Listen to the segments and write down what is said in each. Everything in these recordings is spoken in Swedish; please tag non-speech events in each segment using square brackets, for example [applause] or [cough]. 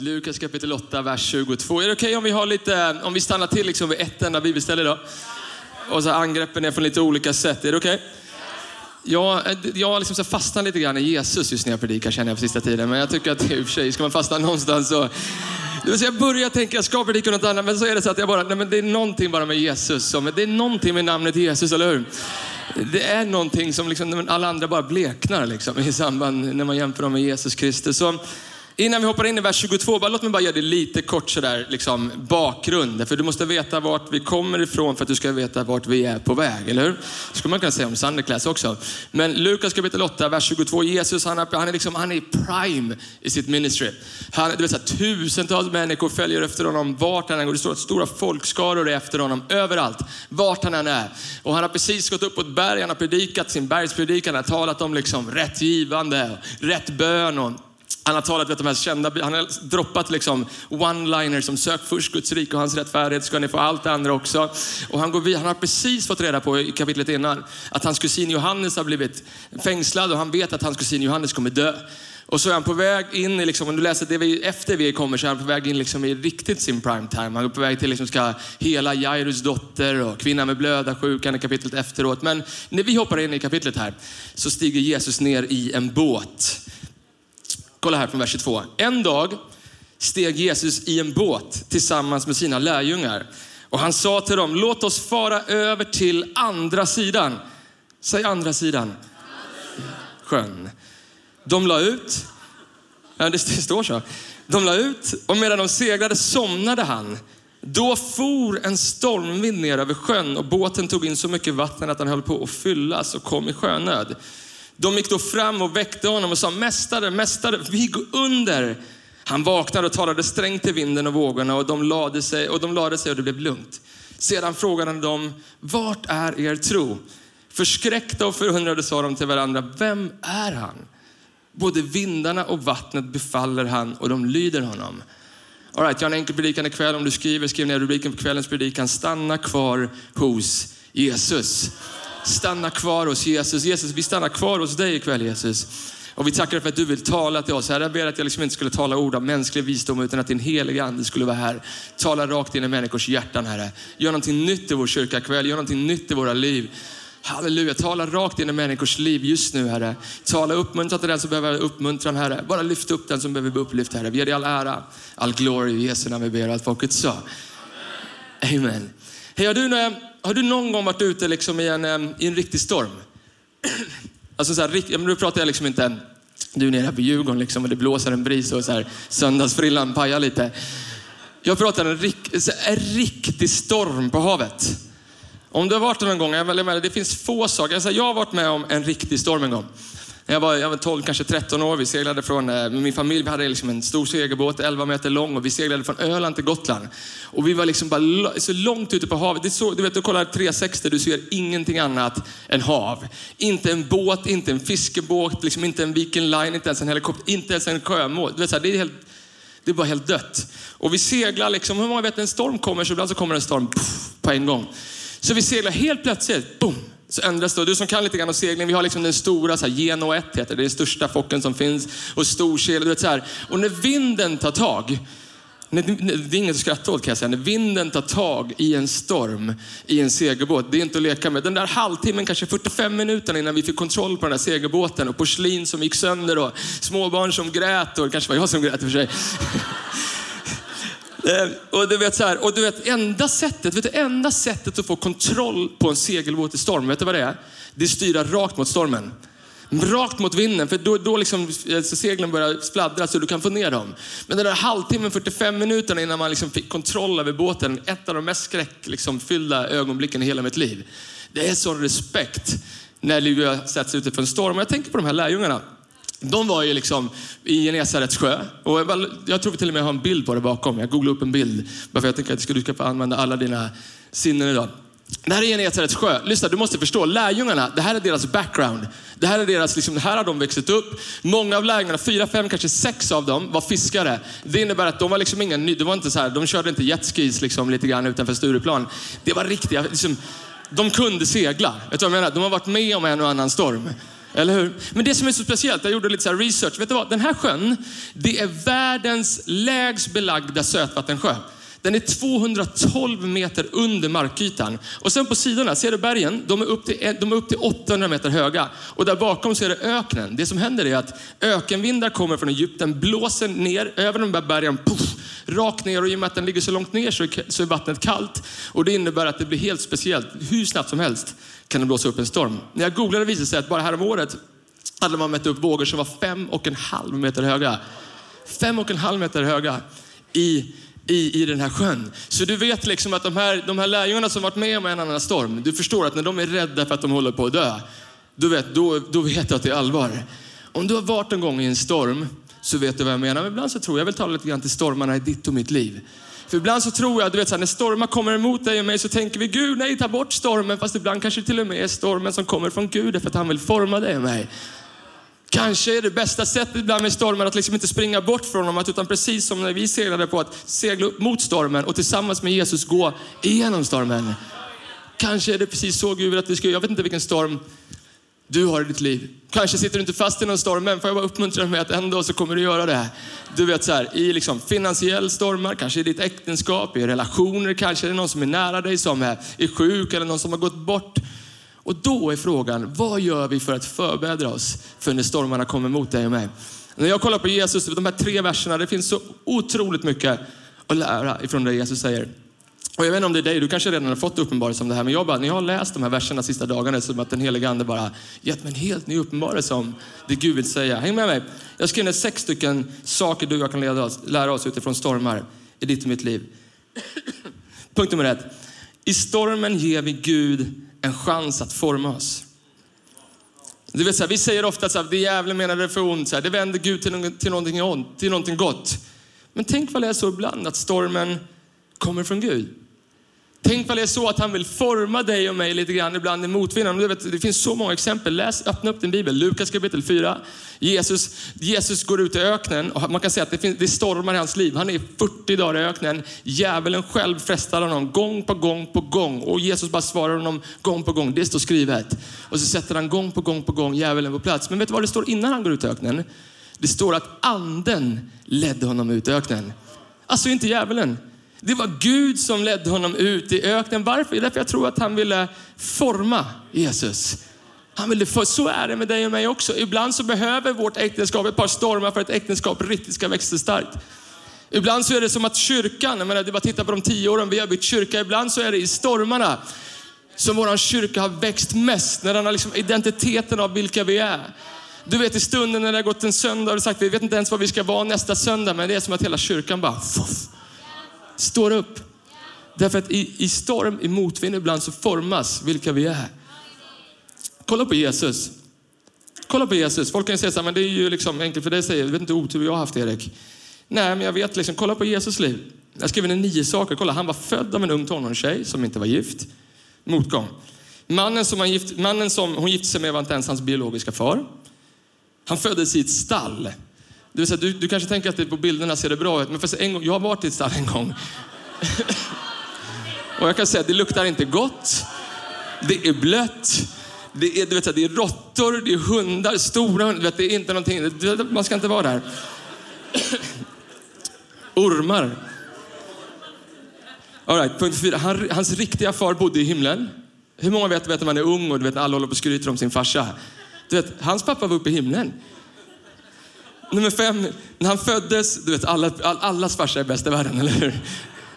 Lukas kapitel 8, vers 22. Är det okej om vi har lite, om vi stannar till liksom vid ett enda bibelställe idag? Och så angreppen är från lite olika sätt. Är det okej? Jag, eh, jag har liksom så fastnat lite grann i Jesus just när jag predikar känner jag på sista tiden. Men jag tycker att i och för sig, ska man fastna någonstans så... Det vill säga jag börjar tänka, jag ska predika något annat, men så är det så att jag bara, nej men det är någonting bara med Jesus. Som, det är någonting med namnet Jesus, eller hur? Det är någonting som liksom, alla andra bara bleknar liksom, i samband när man jämför dem med Jesus Kristus. Så, Innan vi hoppar in i vers 22, bara, låt mig bara ge dig lite kort sådär, liksom, bakgrund. För du måste veta vart vi kommer ifrån för att du ska veta vart vi är på väg, eller hur? Det skulle man kunna säga om Sunderclass också. Men Lukas kapitel 8, vers 22. Jesus han är, han är, liksom, han är prime i sitt ministry. Han, det vill säga, tusentals människor följer efter honom vart han än går. Det står att stora folkskaror är efter honom överallt, vart han än är. Och han har precis gått upp på ett berg, han har predikat sin bergspredikan, han har talat om liksom, rätt givande, rätt bön och han har talat vet, de här kända, han har droppat liksom one-liners som sök först Guds rike och hans rättfärdighet ska ni få allt det andra också. Och han, går vid, han har precis fått reda på i kapitlet innan att hans kusin Johannes har blivit fängslad och han vet att hans kusin Johannes kommer dö. Och så är han på väg in i, liksom, om du läser det vi, efter vi kommer, så är han på väg in liksom i riktigt sin prime time. Han är på väg till liksom ska hela Jairus dotter och kvinnan med blödarsjukan i kapitlet efteråt. Men när vi hoppar in i kapitlet här så stiger Jesus ner i en båt. Kolla här från vers 22. En dag steg Jesus i en båt tillsammans med sina lärjungar. Och han sa till dem, låt oss fara över till andra sidan. Säg andra sidan. Sjön. De la ut, ja, det står så. De la ut och medan de seglade somnade han. Då for en stormvind ner över sjön och båten tog in så mycket vatten att den höll på att fyllas och kom i sjönöd. De gick då fram och väckte honom och sa, mästare, mästare, vi går under. Han vaknade och talade strängt till vinden och vågorna och de lade sig och, de lade sig och det blev lugnt. Sedan frågade han dem, vart är er tro? Förskräckta och förundrade sa de till varandra, vem är han? Både vindarna och vattnet befaller han och de lyder honom. All right, jag har en enkel predikan ikväll. Om du skriver, skriv ner rubriken på kvällens predikan. Stanna kvar hos Jesus. Stanna kvar hos Jesus. Jesus, vi stannar kvar hos dig ikväll Jesus. Och vi tackar för att du vill tala till oss. Herre, jag ber att jag liksom inte skulle tala ord av mänsklig visdom utan att din heliga ande skulle vara här. Tala rakt in i människors hjärtan Herre. Gör någonting nytt i vår kyrka ikväll. Gör någonting nytt i våra liv. Halleluja, tala rakt in i människors liv just nu Herre. Tala uppmuntran till den som behöver uppmuntran Herre. Bara lyft upp den som behöver bli upplyft Herre. Vi ger dig all ära, all glory i Jesu namn vi ber allt folket sa. Amen. Hej, har, du, har du någon gång varit ute liksom i, en, i en riktig storm? Alltså så här, nu pratar jag liksom inte du är nere här på Djurgården liksom och det blåser en bris och så här, söndagsfrillan pajar lite. Jag pratar en, en riktig storm på havet. Om du har varit någon gång, det finns få saker. Jag har varit med om en riktig storm en gång. Jag var, jag var 12, kanske 13 år. Vi seglade från, eh, min familj vi hade liksom en stor segelbåt, 11 meter lång och vi seglade från Öland till Gotland. Och vi var liksom bara så långt ute på havet. Det så, du vet, du kollar 360, du ser ingenting annat än hav. Inte en båt, inte en fiskebåt, liksom inte en Viking Line, inte ens en helikopter, inte ens en sjömål. Du vet, så här, det, är helt, det är bara helt dött. Och vi seglar liksom, hur många vet en storm kommer så ibland så kommer en storm puff, på en gång. Så vi seglar helt plötsligt, boom, så ändras det. Du som kan lite grann om segling, vi har liksom den stora, så här, Geno 1 heter det, det är den största focken som finns. Och storsel, du vet så här. Och när vinden tar tag, det är inget att skratta åt kan jag säga. När vinden tar tag i en storm i en segelbåt, det är inte att leka med. Den där halvtimmen, kanske 45 minuter innan vi fick kontroll på den där segelbåten och porslin som gick sönder och småbarn som grät och det kanske var jag som grät i och för sig. [laughs] Eh, och du vet så här, och du vet enda sättet, vet du, enda sättet att få kontroll på en segelbåt i storm, vet du vad det är? Det är styra rakt mot stormen. Rakt mot vinden, för då, då liksom, eh, så seglen börjar fladdra så du kan få ner dem. Men den där halvtimmen, 45 minuterna innan man liksom fick kontroll över båten, ett av de mest skräckfyllda liksom, ögonblicken i hela mitt liv. Det är sån respekt när Livia sätts ute för en storm. Och jag tänker på de här lärjungarna. De var ju liksom i Genesarets sjö. Och jag, tror till och med jag har en bild på det bakom. Jag googlade upp en bild. Bara för jag tänker att du ska få använda alla dina sinnen idag. Det här är Genesarets sjö. Lyssna, du måste förstå. Lärjungarna, det här är deras background. Det här är deras, liksom, det här har de växt upp. Många av lärjungarna, fyra, fem, kanske sex av dem var fiskare. Det innebär att de var liksom inga, det var inte så här, de körde inte jetskis liksom lite grann utanför Stureplan. Det var riktiga, liksom, de kunde segla. Vet du vad jag menar? De har varit med om en och annan storm. Eller hur? Men det som är så speciellt, jag gjorde lite så research. Vet du vad? Den här sjön, det är världens lägst belagda sötvattensjö. Den är 212 meter under markytan. Och sen på sidorna, ser du bergen? De är upp till, de är upp till 800 meter höga. Och där bakom så är det öknen. Det som händer är att ökenvindar kommer från Egypten, blåser ner över de där bergen, puff, rakt ner. Och i och med att den ligger så långt ner så är, så är vattnet kallt. Och det innebär att det blir helt speciellt. Hur snabbt som helst kan det blåsa upp en storm. När jag googlade visade det sig att bara härom året hade man mätt upp vågor som var fem och en halv meter höga. Fem och en halv meter höga i i, i den här sjön. Så du vet liksom att de här, de här lärjungarna som varit med om en annan storm, du förstår att när de är rädda för att de håller på att dö, du vet, då, då vet du att det är allvar. Om du har varit en gång i en storm så vet du vad jag menar. Men ibland så tror jag, jag vill tala lite grann till stormarna i ditt och mitt liv. För ibland så tror jag, du vet så här, när stormar kommer emot dig och mig så tänker vi Gud, nej ta bort stormen. Fast ibland kanske det till och med är stormen som kommer från Gud för att han vill forma dig och mig. Kanske är det bästa sättet ibland med stormen att liksom inte springa bort från dem, utan precis som när vi seglade på att segla upp mot stormen och tillsammans med Jesus gå igenom stormen. Kanske är det precis så Gud vill att vi ska Jag vet inte vilken storm du har i ditt liv. Kanske sitter du inte fast i någon storm, men får jag bara uppmuntra dig med att en dag så kommer du göra det. Här. Du vet så här, i liksom finansiell stormar, kanske i ditt äktenskap, i relationer, kanske är det någon som är nära dig som är, är sjuk eller någon som har gått bort. Och då är frågan, vad gör vi för att förbereda oss för när stormarna kommer mot dig och mig? När jag kollar på Jesus, de här tre verserna, det finns så otroligt mycket att lära ifrån det Jesus säger. Och jag vet inte om det är dig, du kanske redan har fått uppenbarelse om det här, men jag bara, när jag har läst de här verserna de sista dagarna, så att den heliga ande bara gett mig en helt ny uppenbarelse om det Gud vill säga. Häng med mig. Jag skriver ner sex stycken saker du och jag kan oss, lära oss utifrån stormar i ditt och mitt liv. Punkt nummer ett. I stormen ger vi Gud en chans att forma oss. Du vet, så här, vi säger ofta att det djävulen menade det för ont, så här, det vänder Gud till, till, någonting, ont, till någonting gott. Men tänk vad det är så ibland att stormen kommer från Gud. Tänk vad det är så att han vill forma dig och mig lite grann ibland i motvinden. Det finns så många exempel. Läs, öppna upp din bibel. Lukas kapitel 4. Jesus, Jesus går ut i öknen och man kan säga att det, finns, det stormar i hans liv. Han är 40 dagar i öknen. Djävulen själv frestar honom gång på gång på gång. Och Jesus bara svarar honom gång på gång. Det står skrivet. Och så sätter han gång på gång på gång djävulen på plats. Men vet du vad det står innan han går ut i öknen? Det står att anden ledde honom ut i öknen. Alltså inte djävulen. Det var Gud som ledde honom ut i öknen. Varför? Därför jag tror att han ville forma Jesus. Han ville, för så är det med dig och mig också. Ibland så behöver vårt äktenskap ett par stormar för att äktenskap riktigt ska växa starkt. Ibland så är det som att kyrkan, jag menar, det är bara titta på de tio åren vi har byggt kyrka. Ibland så är det i stormarna som vår kyrka har växt mest. När den har liksom identiteten av vilka vi är. Du vet i stunden när det har gått en söndag och sagt vi vet inte ens vad vi ska vara nästa söndag. Men det är som att hela kyrkan bara fuff, står upp. Därför att i, i storm, i motvind ibland så formas vilka vi är. Kolla på Jesus. Kolla på Jesus. Folk kan säga så här, men det är ju liksom enkelt för dig att säga. Du vet inte otur jag har haft Erik. Nej, men jag vet liksom, kolla på Jesus liv. Jag skrev ner nio saker. Kolla, han var född av en ung tonårstjej som inte var gift. Motgång. Mannen som, han gift, mannen som hon gifte sig med var inte ens hans biologiska far. Han föddes i ett stall. Det vill säga, du, du kanske tänker att det på bilderna ser det bra ut, men för en gång, jag har varit i ett stall en gång. [laughs] och jag kan säga att det luktar inte gott. Det är blött. Det är, du vet, det är råttor, det är hundar, stora hundar. Vet, det är inte någonting, man ska inte vara där. [coughs] Ormar. All right, punkt fyra. Han, hans riktiga far bodde i himlen. Hur många vet, vet när man är ung och du vet, alla håller på och skryter om sin farsa? Du vet, hans pappa var uppe i himlen. Nummer fem, när han föddes, du vet alla, all, allas farsa är bäst i världen, eller hur?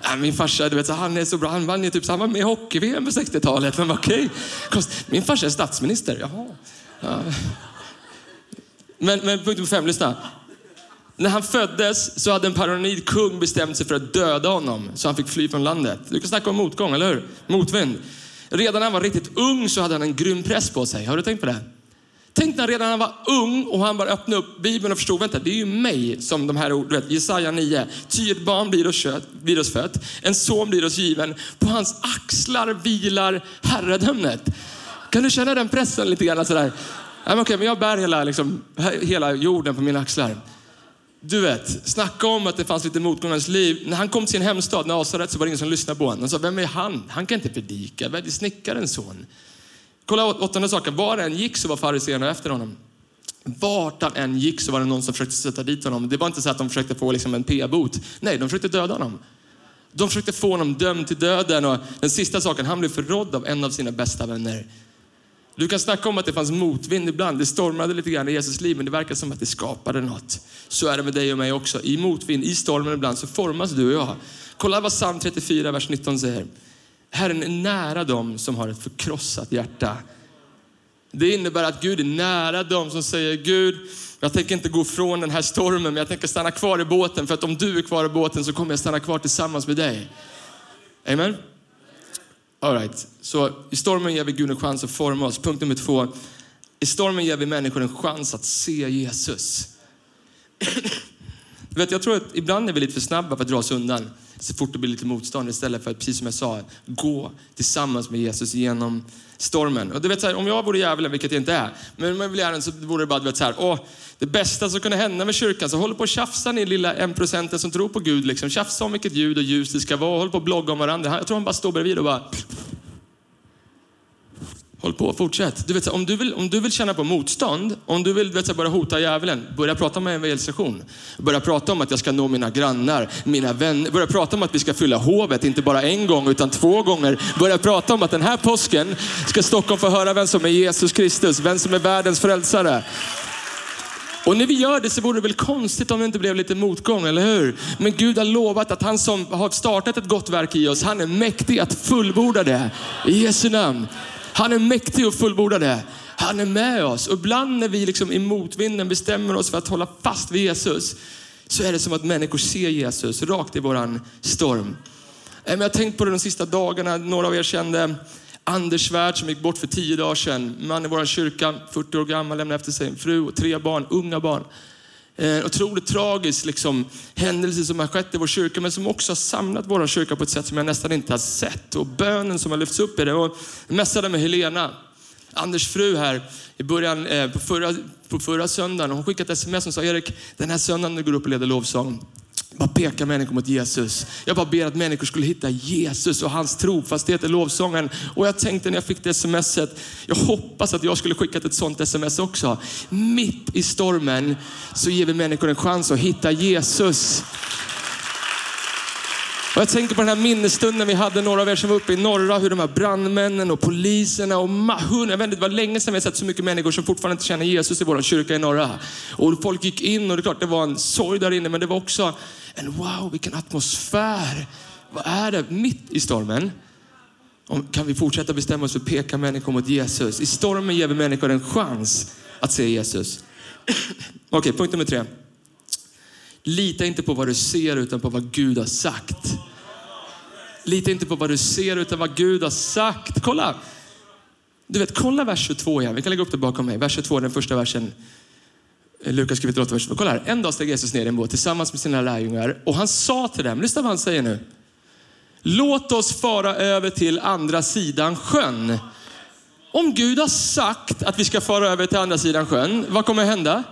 Ja, min farsa, du vet, han är så bra. Han vann ju typ, han var med i hockey-VM på 60-talet. Men okej, okay. min farsa är statsminister. Jaha. Ja. Men, men punkt nummer fem, lyssna. När han föddes så hade en paranoid kung bestämt sig för att döda honom så han fick fly från landet. Du kan snacka om motgång, eller hur? Motvind. Redan när han var riktigt ung så hade han en grym press på sig. Har du tänkt på det? Tänk när redan han var ung och han bara öppnade upp Bibeln och förstod, vänta, det är ju mig som de här orden, Jesaja 9. Ty ett barn blir oss, kött, blir oss fött, en son blir oss given. På hans axlar vilar herradömet. Kan du känna den pressen lite grann? Sådär? Ja, men okej, men jag bär hela, liksom, hela jorden på mina axlar. Du vet, snacka om att det fanns lite motgångar i hans liv. När han kom till sin hemstad, Nasaret, så var det ingen som lyssnade på honom. Han sa, vem är han? Han kan inte predika. Vad är snickarens son? Kolla åttonde saken. Var han än gick så var fariséerna efter honom. Vart han än gick så var det någon som försökte sätta dit honom. Det var inte så att de försökte få liksom en p-bot. Nej, de försökte döda honom. De försökte få honom dömd till döden. Och den sista saken, han blev förrådd av en av sina bästa vänner. Du kan snacka om att det fanns motvind ibland. Det stormade lite grann i Jesus liv, men det verkar som att det skapade något. Så är det med dig och mig också. I motvind, i stormen ibland så formas du och jag. Kolla vad psalm 34, vers 19 säger. Herren är nära dem som har ett förkrossat hjärta. Det innebär att Gud är nära dem som säger, Gud, jag tänker inte gå från den här stormen, men jag tänker stanna kvar i båten. För att om du är kvar i båten så kommer jag stanna kvar tillsammans med dig. Amen. All right. Så i stormen ger vi Gud en chans att forma oss. Punkt nummer två. I stormen ger vi människor en chans att se Jesus. [clears throat] Du vet, jag tror att ibland är vi lite för snabba för att dra oss undan så fort det blir lite motstånd istället för att, precis som jag sa, gå tillsammans med Jesus genom stormen. Och du vet, så här, om jag vore djävulen, vilket jag inte är, men om jag ville så vore det bara, du vet, så här, åh, det bästa som kunde hända med kyrkan, så håller på och tjafsa ni lilla en procenten som tror på Gud, liksom. tjafsa om vilket ljud och ljus det ska vara, håll på och blogga om varandra. Jag tror han bara står bredvid och bara Håll på, fortsätt. Du vet, om, du vill, om du vill känna på motstånd, om du vill vet, börja hota djävulen, börja prata om evangelisation. Börja prata om att jag ska nå mina grannar, mina vänner. Börja prata om att vi ska fylla hovet, inte bara en gång utan två gånger. Börja prata om att den här påsken ska Stockholm få höra vem som är Jesus Kristus, vem som är världens frälsare. Och när vi gör det så vore det väl konstigt om det inte blev lite motgång, eller hur? Men Gud har lovat att han som har startat ett gott verk i oss, han är mäktig att fullborda det. I Jesu namn. Han är mäktig och fullborda det. Han är med oss. Och ibland när vi liksom i motvinden bestämmer oss för att hålla fast vid Jesus, så är det som att människor ser Jesus rakt i våran storm. Jag har tänkt på det de sista dagarna. Några av er kände Anders Svärd som gick bort för tio dagar sedan. Man i vår kyrka, 40 år gammal, lämnade efter sig en fru och tre barn, unga barn. En eh, otroligt tragisk liksom, händelse som har skett i vår kyrka, men som också har samlat vår kyrka på ett sätt som jag nästan inte har sett. Och bönen som har lyfts upp i det. Och jag mässade med Helena, Anders fru här, i början eh, på förra, på förra söndagen. Hon skickade ett sms och sa, Erik, den här söndagen när du går upp och leder lovsång, bara pekar människor mot Jesus. Jag bara ber att människor skulle hitta Jesus och hans trofasthet i lovsången. Och jag tänkte när jag fick det smset, jag hoppas att jag skulle skickat ett sånt sms också. Mitt i stormen så ger vi människor en chans att hitta Jesus. Och jag tänker på den här minnesstunden vi hade, några av er som var uppe i norra, hur de här brandmännen och poliserna och jag vet inte, det var länge sedan vi har sett så mycket människor som fortfarande inte känner Jesus i vår kyrka i norra. Och folk gick in och det är klart det var en sorg där inne, men det var också en wow, vilken atmosfär. Vad är det mitt i stormen? Kan vi fortsätta bestämma oss för att peka människor mot Jesus? I stormen ger vi människor en chans att se Jesus. Okej, okay, punkt nummer tre. Lita inte på vad du ser utan på vad Gud har sagt. Lita inte på vad du ser utan vad Gud har sagt. Kolla! Du vet, kolla vers 22 igen. Vi kan lägga upp det bakom mig. Vers 22, den första versen. Lukas skriver 8, vers 22. Kolla här. En dag steg Jesus ner i en båt tillsammans med sina lärjungar och han sa till dem, lyssna vad han säger nu. Låt oss fara över till andra sidan sjön. Om Gud har sagt att vi ska fara över till andra sidan sjön, vad kommer hända?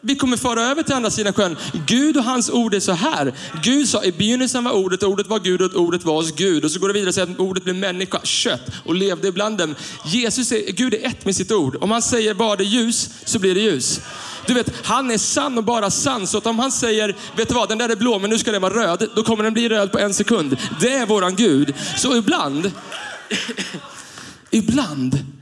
Vi kommer föra över till andra sidan sjön. Gud och hans ord är så här. Gud sa i begynnelsen var ordet, ordet var Gud och ordet var hos Gud. Och så går det vidare och säger att ordet blev människa, kött och levde ibland dem. Jesus är, Gud är ett med sitt ord. Om han säger bara det ljus så blir det ljus. Du vet, han är sann och bara sann. Så att om han säger, vet du vad, den där är blå men nu ska den vara röd. Då kommer den bli röd på en sekund. Det är våran Gud. Så ibland, ibland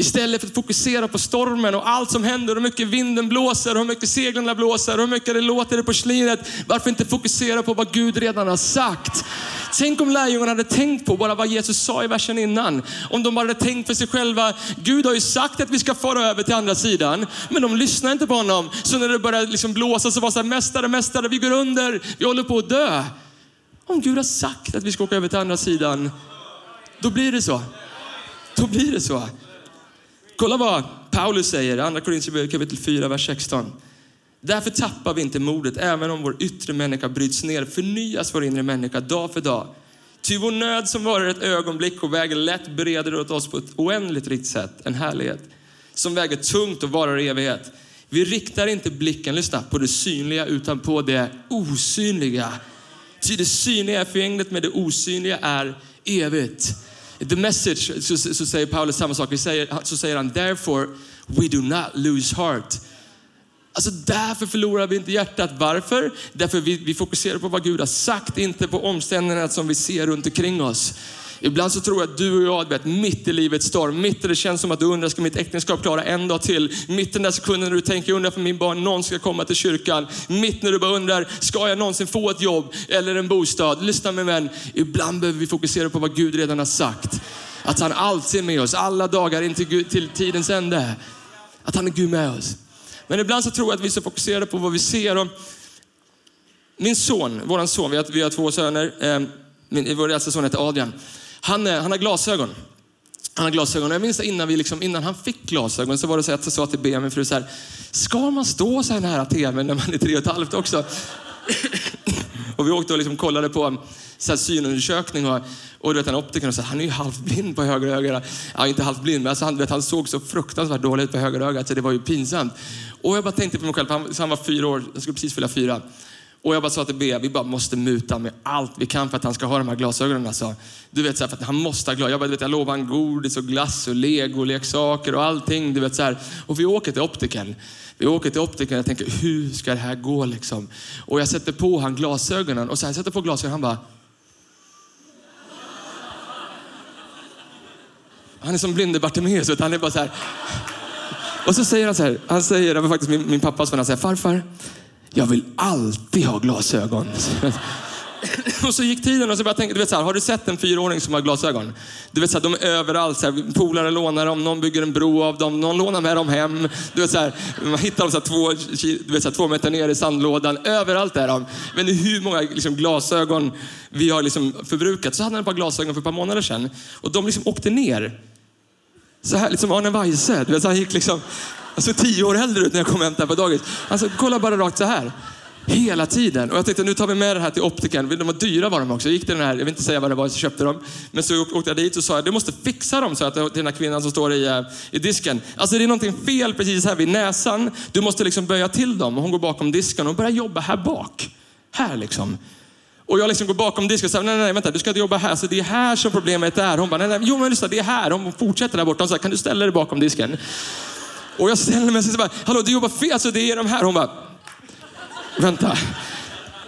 Istället för att fokusera på stormen och allt som händer, hur mycket vinden blåser, hur mycket seglen blåser, hur mycket det låter i porslinet. Varför inte fokusera på vad Gud redan har sagt? Tänk om lärjungarna hade tänkt på bara vad Jesus sa i versen innan. Om de bara hade tänkt för sig själva, Gud har ju sagt att vi ska fara över till andra sidan, men de lyssnar inte på honom. Så när det började liksom blåsa så var det så här, mästare, mästare, vi går under, vi håller på att dö. Om Gud har sagt att vi ska åka över till andra sidan, då blir det så. Då blir det så. Kolla vad Paulus säger, andra Korinthierbrevet kapitel 4, vers 16. Därför tappar vi inte modet, även om vår yttre människa bryts ner, förnyas vår inre människa dag för dag. Ty vår nöd som varar ett ögonblick och väger lätt bereder åt oss på ett oändligt rikt sätt en härlighet som väger tungt och varar i evighet. Vi riktar inte blicken, lyssna, på det synliga utan på det osynliga. Ty det synliga är förgängligt men det osynliga är evigt. The message så, så säger Paulus samma sak. Vi säger, så säger han, therefore we do not lose heart. Alltså därför förlorar vi inte hjärtat. Varför? Därför vi, vi fokuserar på vad Gud har sagt, inte på omständigheterna som vi ser runt omkring oss. Ibland så tror jag att du och jag, vet, mitt i livets storm, mitt i det känns som att du undrar, ska mitt äktenskap klara en dag till? Mitt i den där sekunden när du tänker, jag undrar för min barn någon ska komma till kyrkan. Mitt när du bara undrar, ska jag någonsin få ett jobb eller en bostad? Lyssna med vän, ibland behöver vi fokusera på vad Gud redan har sagt. Att han alltid är med oss, alla dagar in till, till tidens ände. Att han är Gud med oss. Men ibland så tror jag att vi är så fokuserade på vad vi ser. Och min son, våran son, vi har, vi har två söner. Eh, min, vår äldsta son heter Adrian. Han, han har glasögon. Han har glasögon. Jag minns innan, vi liksom, innan han fick glasögon så var det så att jag sa till Bea, min fru, så här, ska man stå så här nära tvn när man är tre och ett halvt också? [laughs] och vi åkte och liksom kollade på så här synundersökning och, och du vet, en optiker sa, han är ju halvblind på höger öga. Ja, inte halvblind, men alltså, han, vet, han såg så fruktansvärt dåligt på höger öga så det var ju pinsamt. Och jag bara tänkte på mig själv, han, han var fyra år, han skulle precis fylla fyra. Och jag bara sa till B, vi bara måste muta med allt vi kan för att han ska ha de här glasögonen. Alltså. Du vet, så här, för att han måste ha glas. Jag, bara, du vet, jag lovar han godis och glass och legoleksaker och allting. Du vet, så här. Och vi åker till optiken. Vi åker till optiken och jag tänker, hur ska det här gå liksom? Och jag sätter på han glasögonen och så här, jag sätter på glasögonen han bara, Han är som blinde Bartimeus, han är bara så här. Och så säger han så här, han säger, det var faktiskt min, min pappas vän, han säger, farfar, jag vill alltid ha glasögon. [laughs] och så gick tiden och så började jag tänka, du vet så här, har du sett en fyraåring som har glasögon? Du vet så här, de är överallt, så här, polare lånar dem, någon bygger en bro av dem, någon lånar med dem hem. Du vet så här, man hittar dem så här, två, du vet, så här, två meter ner i sandlådan, överallt är de. Men hur många liksom, glasögon vi har liksom, förbrukat. Så hade han ett par glasögon för ett par månader sedan och de liksom åkte ner. Så här, liksom Arne Weise, du vet, så han gick liksom, jag såg tio år äldre ut när jag kom hem där på dagis. Alltså kolla bara rakt så här. Hela tiden. Och jag tänkte nu tar vi med det här till optiken. De var dyra var de också. Jag gick till den här, jag vill inte säga vad det var, så köpte dem. Men så åkte jag dit och sa, du måste fixa dem, så att till den här kvinnan som står i, eh, i disken. Alltså det är någonting fel precis här vid näsan. Du måste liksom böja till dem. Och hon går bakom disken och börjar jobba här bak. Här liksom. Och jag liksom går bakom disken och säger, nej, nej, vänta, du ska inte jobba här. Så det är här som problemet är. Hon bara, nej, nej, jo men lyssna, det är här. Hon fortsätter där borta. Hon säger, kan du ställa dig bakom disken? Och jag ställer mig och säger, hallå du jobbar fel, alltså det är de här. Hon bara, vänta.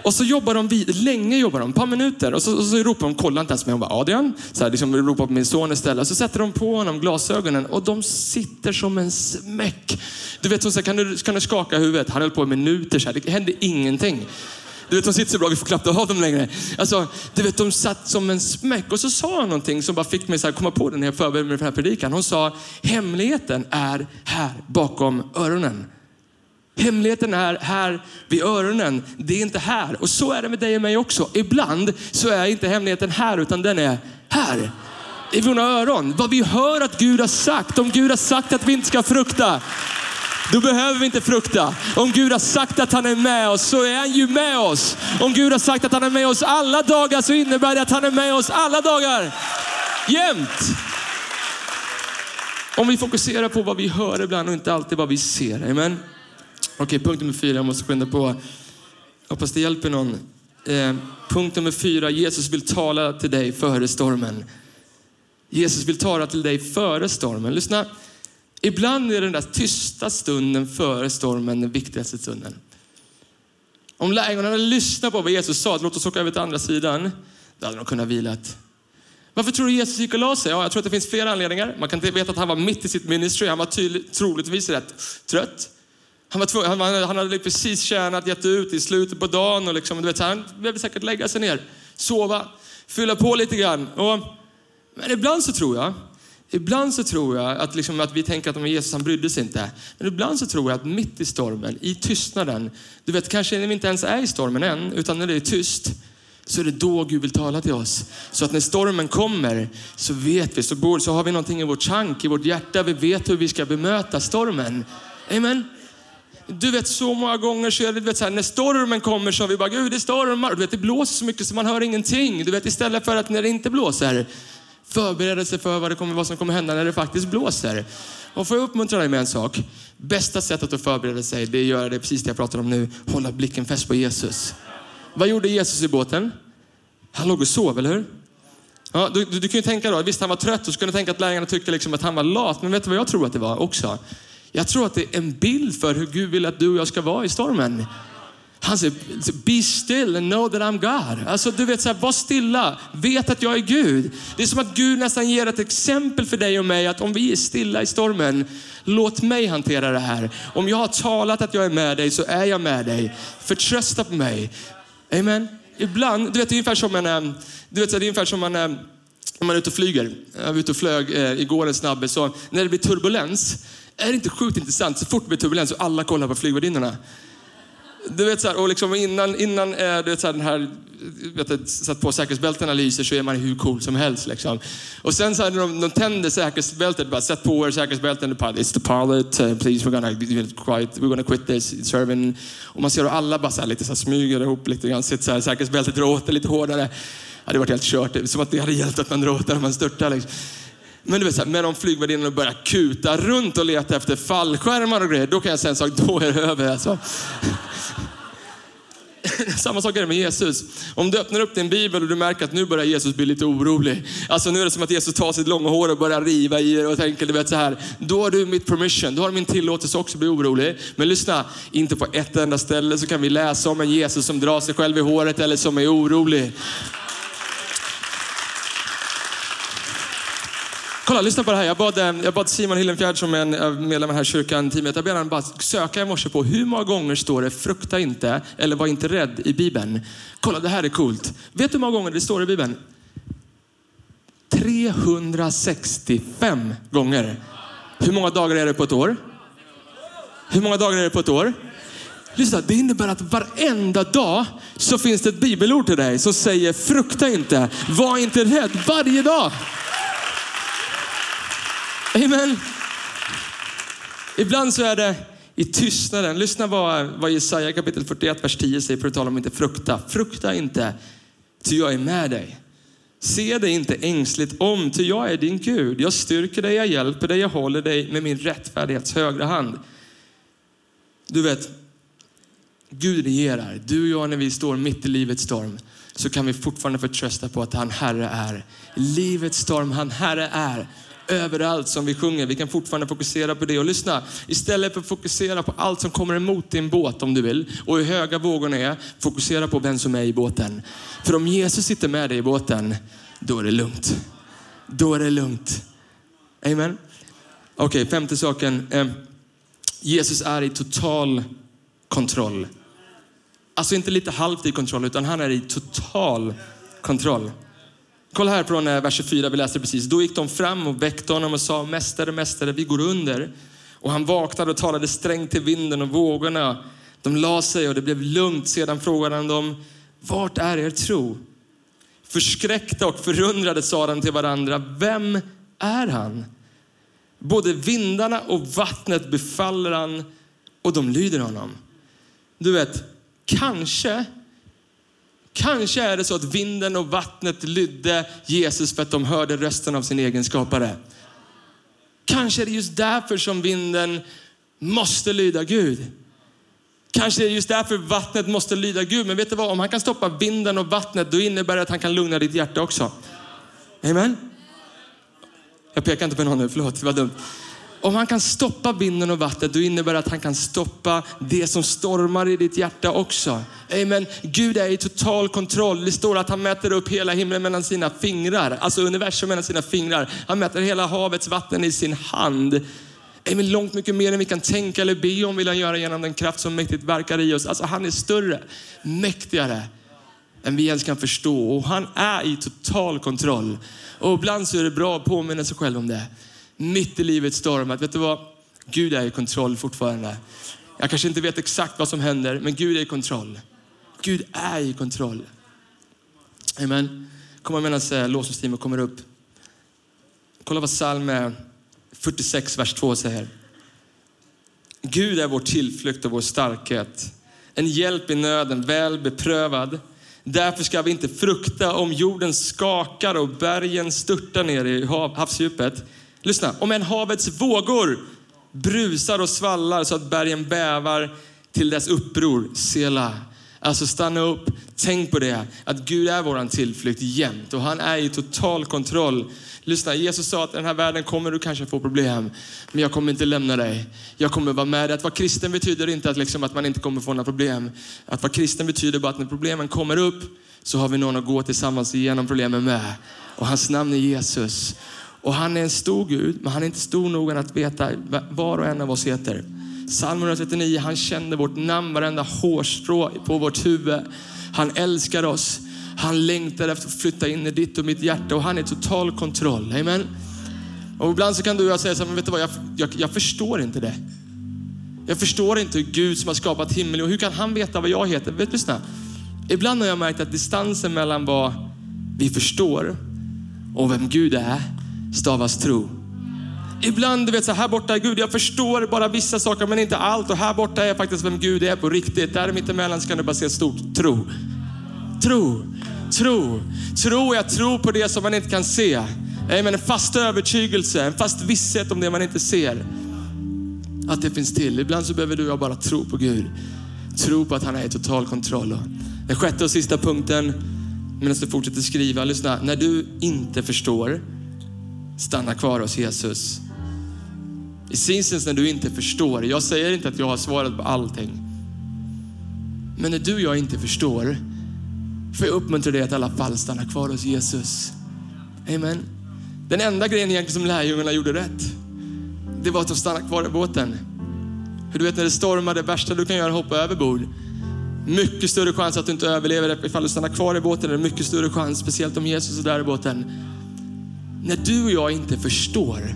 Och så jobbar de vid, länge jobbar de, ett par minuter. Och så, och så ropar de, kolla inte ens med. Hon bara, Adrian. Så här, liksom ropar på min son istället. Och så sätter de på honom glasögonen och de sitter som en smäck. Du vet, hon säger, kan du, kan du skaka huvudet? Han höll på i minuter så här. Det hände ingenting. Du vet, de sitter så bra, vi får knappt av dem längre. Alltså, du vet, de satt som en smäck. Och så sa hon någonting som bara fick mig att komma på det när jag förberedde mig för den här predikan. Hon sa, hemligheten är här bakom öronen. Hemligheten är här vid öronen. Det är inte här. Och så är det med dig och mig också. Ibland så är inte hemligheten här, utan den är här. I våra öron. Vad vi hör att Gud har sagt. Om Gud har sagt att vi inte ska frukta. Då behöver vi inte frukta. Om Gud har sagt att han är med oss så är han ju med oss. Om Gud har sagt att han är med oss alla dagar så innebär det att han är med oss alla dagar. Jämt. Om vi fokuserar på vad vi hör ibland och inte alltid vad vi ser. Amen. Okej, punkt nummer fyra. Jag måste skynda på. Hoppas det hjälper någon. Eh, punkt nummer fyra. Jesus vill tala till dig före stormen. Jesus vill tala till dig före stormen. Lyssna. Ibland är den där tysta stunden före stormen den viktigaste stunden. Om lärjungarna hade lyssnat på vad Jesus sa, låt oss åka över till andra sidan, då hade de kunnat vilat. Varför tror du Jesus gick och la sig? Ja, jag tror att det finns flera anledningar. Man kan inte veta att han var mitt i sitt ministry. Han var tydligt, troligtvis rätt trött. Han, var han, var, han hade precis tjänat, gett ut i slutet på dagen och liksom, du vet, han behövde säkert lägga sig ner, sova, fylla på lite grann. Och, men ibland så tror jag Ibland så tror jag att, liksom att vi tänker att Jesus han brydde sig inte. Men ibland så tror jag att mitt i stormen, i tystnaden, du vet kanske när vi inte ens är i stormen än, utan när det är tyst, så är det då Gud vill tala till oss. Så att när stormen kommer så vet vi, så, bor, så har vi någonting i vårt chank, i vårt hjärta. Vi vet hur vi ska bemöta stormen. Amen. Du vet så många gånger så är det, du vet, så här, när stormen kommer så har vi bara, gud det stormar. Du vet, det blåser så mycket så man hör ingenting. Du vet istället för att när det inte blåser, förbereda sig för vad, det kommer, vad som kommer hända när det faktiskt blåser. Och får jag uppmuntra dig med en sak. Bästa sättet att förbereda sig, det är att göra det precis det jag pratar om nu. Hålla blicken fäst på Jesus. Vad gjorde Jesus i båten? Han låg och sov, eller hur? Ja, du, du, du kan ju tänka då, visst han var trött och så kunde tänka att lärjungarna tyckte liksom att han var lat. Men vet du vad jag tror att det var också? Jag tror att det är en bild för hur Gud vill att du och jag ska vara i stormen. Han säger, be still and know that I'm God. Alltså du vet, så här, var stilla, vet att jag är Gud. Det är som att Gud nästan ger ett exempel för dig och mig att om vi är stilla i stormen, låt mig hantera det här. Om jag har talat att jag är med dig så är jag med dig. Förtrösta på mig. Amen. Ibland, du vet det är ungefär som en, eh, du vet, det är ungefär som man, eh, när man är ute och flyger. Jag var ute och flög eh, igår en snabbe. så när det blir turbulens, är det inte sjukt intressant? Så fort det blir turbulens och alla kollar på flygvärdinnorna. Du vet så här, och liksom innan, innan eh, du vet så här, den här, vet, du, satt på säkerhetsbältena lyser så är man hur cool som helst. Liksom. Och sen så här, när de, de tände säkerhetsbältet, bara sätt på er säkerhetsbälten. It's the pilot, uh, please we're gonna, quiet, we're gonna quit this serving. Och man ser hur alla bara så här, lite så här, smyger ihop lite grann, sitter så här, säkerhetsbältet drar åt lite hårdare. Ja, det hade varit helt kört, som att det hade hjälpt att man drar åt när man störtar. Liksom. Men du vet, så här, med de flygvärdinnorna börjar kuta runt och leta efter fallskärmar och grejer, då kan jag säga en sak, då är det över. Alltså. [laughs] Samma sak är det med Jesus. Om du öppnar upp din bibel och du märker att nu börjar Jesus bli lite orolig. Alltså nu är det som att Jesus tar sitt långa hår och börjar riva i det och tänker, du vet så här. Då har du mitt permission, då har du min tillåtelse också att bli orolig. Men lyssna, inte på ett enda ställe så kan vi läsa om en Jesus som drar sig själv i håret eller som är orolig. Kolla, lyssna på det här. Jag bad, eh, jag bad Simon Hillenfjärd som är en eh, medlem i den här kyrkan, teamet, jag bad honom bara söka i morse på hur många gånger står det frukta inte eller var inte rädd i Bibeln. Kolla, det här är coolt. Vet du hur många gånger det står i Bibeln? 365 gånger. Hur många dagar är det på ett år? Hur många dagar är det på ett år? Lyssna, det innebär att varenda dag så finns det ett bibelord till dig som säger frukta inte, var inte rädd varje dag. Amen. Ibland så är det i tystnaden. Lyssna vad, vad Jesaja kapitel 41, vers 10 säger för att tala om inte frukta. Frukta inte, ty jag är med dig. Se dig inte ängsligt om, ty jag är din Gud. Jag styrker dig, jag hjälper dig, jag håller dig med min rättfärdighets högra hand. Du vet, Gud regerar. Du och jag när vi står mitt i livets storm så kan vi fortfarande förtrösta på att han Herre är. Livets storm, han Herre är överallt som vi sjunger. Vi kan fortfarande fokusera på det. Och lyssna, istället för att fokusera på allt som kommer emot din båt om du vill och hur höga vågorna är, fokusera på vem som är i båten. För om Jesus sitter med dig i båten, då är det lugnt. Då är det lugnt. Amen. Okej, okay, femte saken. Eh, Jesus är i total kontroll. Alltså inte lite halvt i kontroll, utan han är i total kontroll. Kolla här från eh, vers 24, vi läste precis. Då gick de fram och väckte honom och sa, Mästare, Mästare, vi går under. Och han vaknade och talade strängt till vinden och vågorna. De la sig och det blev lugnt. Sedan frågade han dem, vart är er tro? Förskräckta och förundrade sa de till varandra, vem är han? Både vindarna och vattnet befaller han och de lyder honom. Du vet, kanske Kanske är det så att vinden och vattnet lydde Jesus för att de hörde rösten av sin egen skapare. Kanske är det just därför som vinden måste lyda Gud. Kanske är det just därför vattnet måste lyda Gud. Men vet du vad? Om han kan stoppa vinden och vattnet, då innebär det att han kan lugna ditt hjärta också. Amen. Jag pekar inte på någon nu, förlåt, det var dumt. Om han kan stoppa vinden och vattnet, då innebär det att han kan stoppa det som stormar i ditt hjärta också. Amen. Gud är i total kontroll. Det står att han mäter upp hela himlen mellan sina fingrar, alltså universum mellan sina fingrar. Han mäter hela havets vatten i sin hand. Amen. Långt mycket mer än vi kan tänka eller be om vill han göra genom den kraft som mäktigt verkar i oss. Alltså han är större, mäktigare än vi ens kan förstå och han är i total kontroll. Och ibland så är det bra att påminna sig själv om det mitt i livets storm att vet du vad? Gud är i kontroll fortfarande. Jag kanske inte vet exakt vad som händer, men Gud är i kontroll. Gud är i kontroll. Amen. Kommer medan eh, lovsångsteamet kommer upp. Kolla vad psalm eh, 46, vers 2 säger. Gud är vår tillflykt och vår starkhet. En hjälp i nöden, väl beprövad. Därför ska vi inte frukta om jorden skakar och bergen störtar ner i havsdjupet. Lyssna, om en havets vågor brusar och svallar så att bergen bävar till dess uppror, sela. Alltså stanna upp, tänk på det, att Gud är våran tillflykt jämt och han är i total kontroll. Lyssna, Jesus sa att i den här världen kommer du kanske få problem, men jag kommer inte lämna dig. Jag kommer vara med dig. Att vara kristen betyder inte att, liksom, att man inte kommer få några problem. Att vara kristen betyder bara att när problemen kommer upp så har vi någon att gå tillsammans igenom problemen med. Och hans namn är Jesus. Och han är en stor Gud, men han är inte stor nog att veta var och en av oss heter. Psalm 139, han kände vårt namn, varenda hårstrå på vårt huvud. Han älskar oss. Han längtar efter att flytta in i ditt och mitt hjärta och han är total kontroll. Amen. Och ibland så kan du och jag säga så här, men vet du vad, jag, jag, jag förstår inte det. Jag förstår inte hur Gud som har skapat himmel och hur kan han veta vad jag heter? Vet, lyssna. Ibland har jag märkt att distansen mellan vad vi förstår och vem Gud är stavas tro. Ibland, du vet, så här borta är Gud, jag förstår bara vissa saker men inte allt. Och här borta är faktiskt vem Gud är på riktigt. Där mittemellan så kan du bara se stort tro. Tro, tro, tro är att tro på det som man inte kan se. En fast övertygelse, en fast visshet om det man inte ser. Att det finns till. Ibland så behöver du och jag bara tro på Gud. Tro på att han är i total kontroll. Den sjätte och sista punkten, medan du fortsätter skriva, lyssna. När du inte förstår, stanna kvar hos Jesus. I seasons när du inte förstår, jag säger inte att jag har svarat på allting. Men när du och jag inte förstår, får jag uppmuntra dig att i alla fall stanna kvar hos Jesus. Amen. Den enda grejen egentligen som lärjungarna gjorde rätt, det var att de stannade kvar i båten. För du vet när det stormar, det värsta du kan göra är att hoppa överbord. Mycket större chans att du inte överlever ifall du stannar kvar i båten. Det är mycket större chans, speciellt om Jesus är där i båten. När du och jag inte förstår,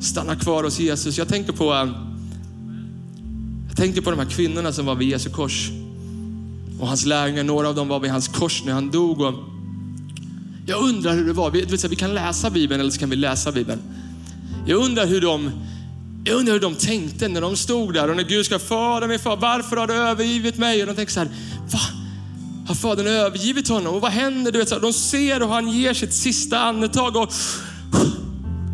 stanna kvar hos Jesus. Jag tänker på, eh, jag tänker på de här kvinnorna som var vid Jesu kors och hans lärjungar. Några av dem var vid hans kors när han dog. Och jag undrar hur det var. Vi, vi kan läsa Bibeln eller så kan vi läsa Bibeln. Jag undrar hur de jag undrar hur de tänkte när de stod där och när Gud ska, föra min far, varför har du övergivit mig? Och de tänker så här, va? Har Fadern övergivit honom? Och vad händer? Du vet, så de ser hur han ger sitt sista andetag och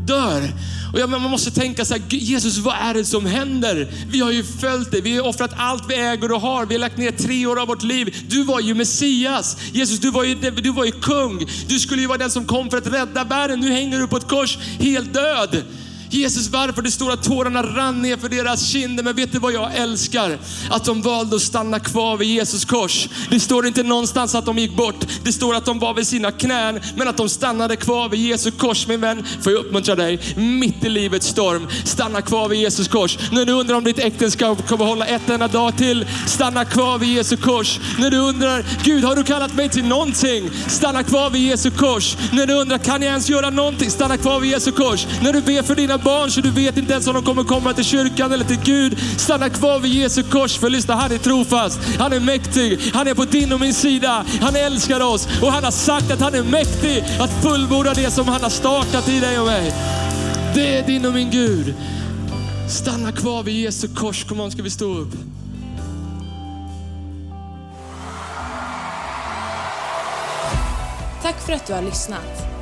dör. Och ja, man måste tänka så här, Jesus vad är det som händer? Vi har ju följt dig, vi har offrat allt vi äger och har. Vi har lagt ner tre år av vårt liv. Du var ju Messias. Jesus, du var ju, du var ju kung. Du skulle ju vara den som kom för att rädda världen. Nu hänger du på ett kors helt död. Jesus, varför? Det står att tårarna rann ner för deras kinder. Men vet du vad jag älskar? Att de valde att stanna kvar vid Jesus kors. Det står inte någonstans att de gick bort. Det står att de var vid sina knän, men att de stannade kvar vid Jesus kors. Min vän, får jag uppmuntra dig, mitt i livets storm, stanna kvar vid Jesus kors. När du undrar om ditt äktenskap kommer hålla ett enda dag till, stanna kvar vid Jesus kors. När du undrar, Gud har du kallat mig till någonting? Stanna kvar vid Jesus kors. När du undrar, kan jag ens göra någonting? Stanna kvar vid Jesus kors. När du ber för dina barn så du vet inte ens om de kommer komma till kyrkan eller till Gud. Stanna kvar vid Jesu kors för lyssna, han är trofast. Han är mäktig. Han är på din och min sida. Han älskar oss och han har sagt att han är mäktig att fullborda det som han har startat i dig och mig. Det är din och min Gud. Stanna kvar vid Jesu kors. Kom on, ska vi stå upp? Tack för att du har lyssnat.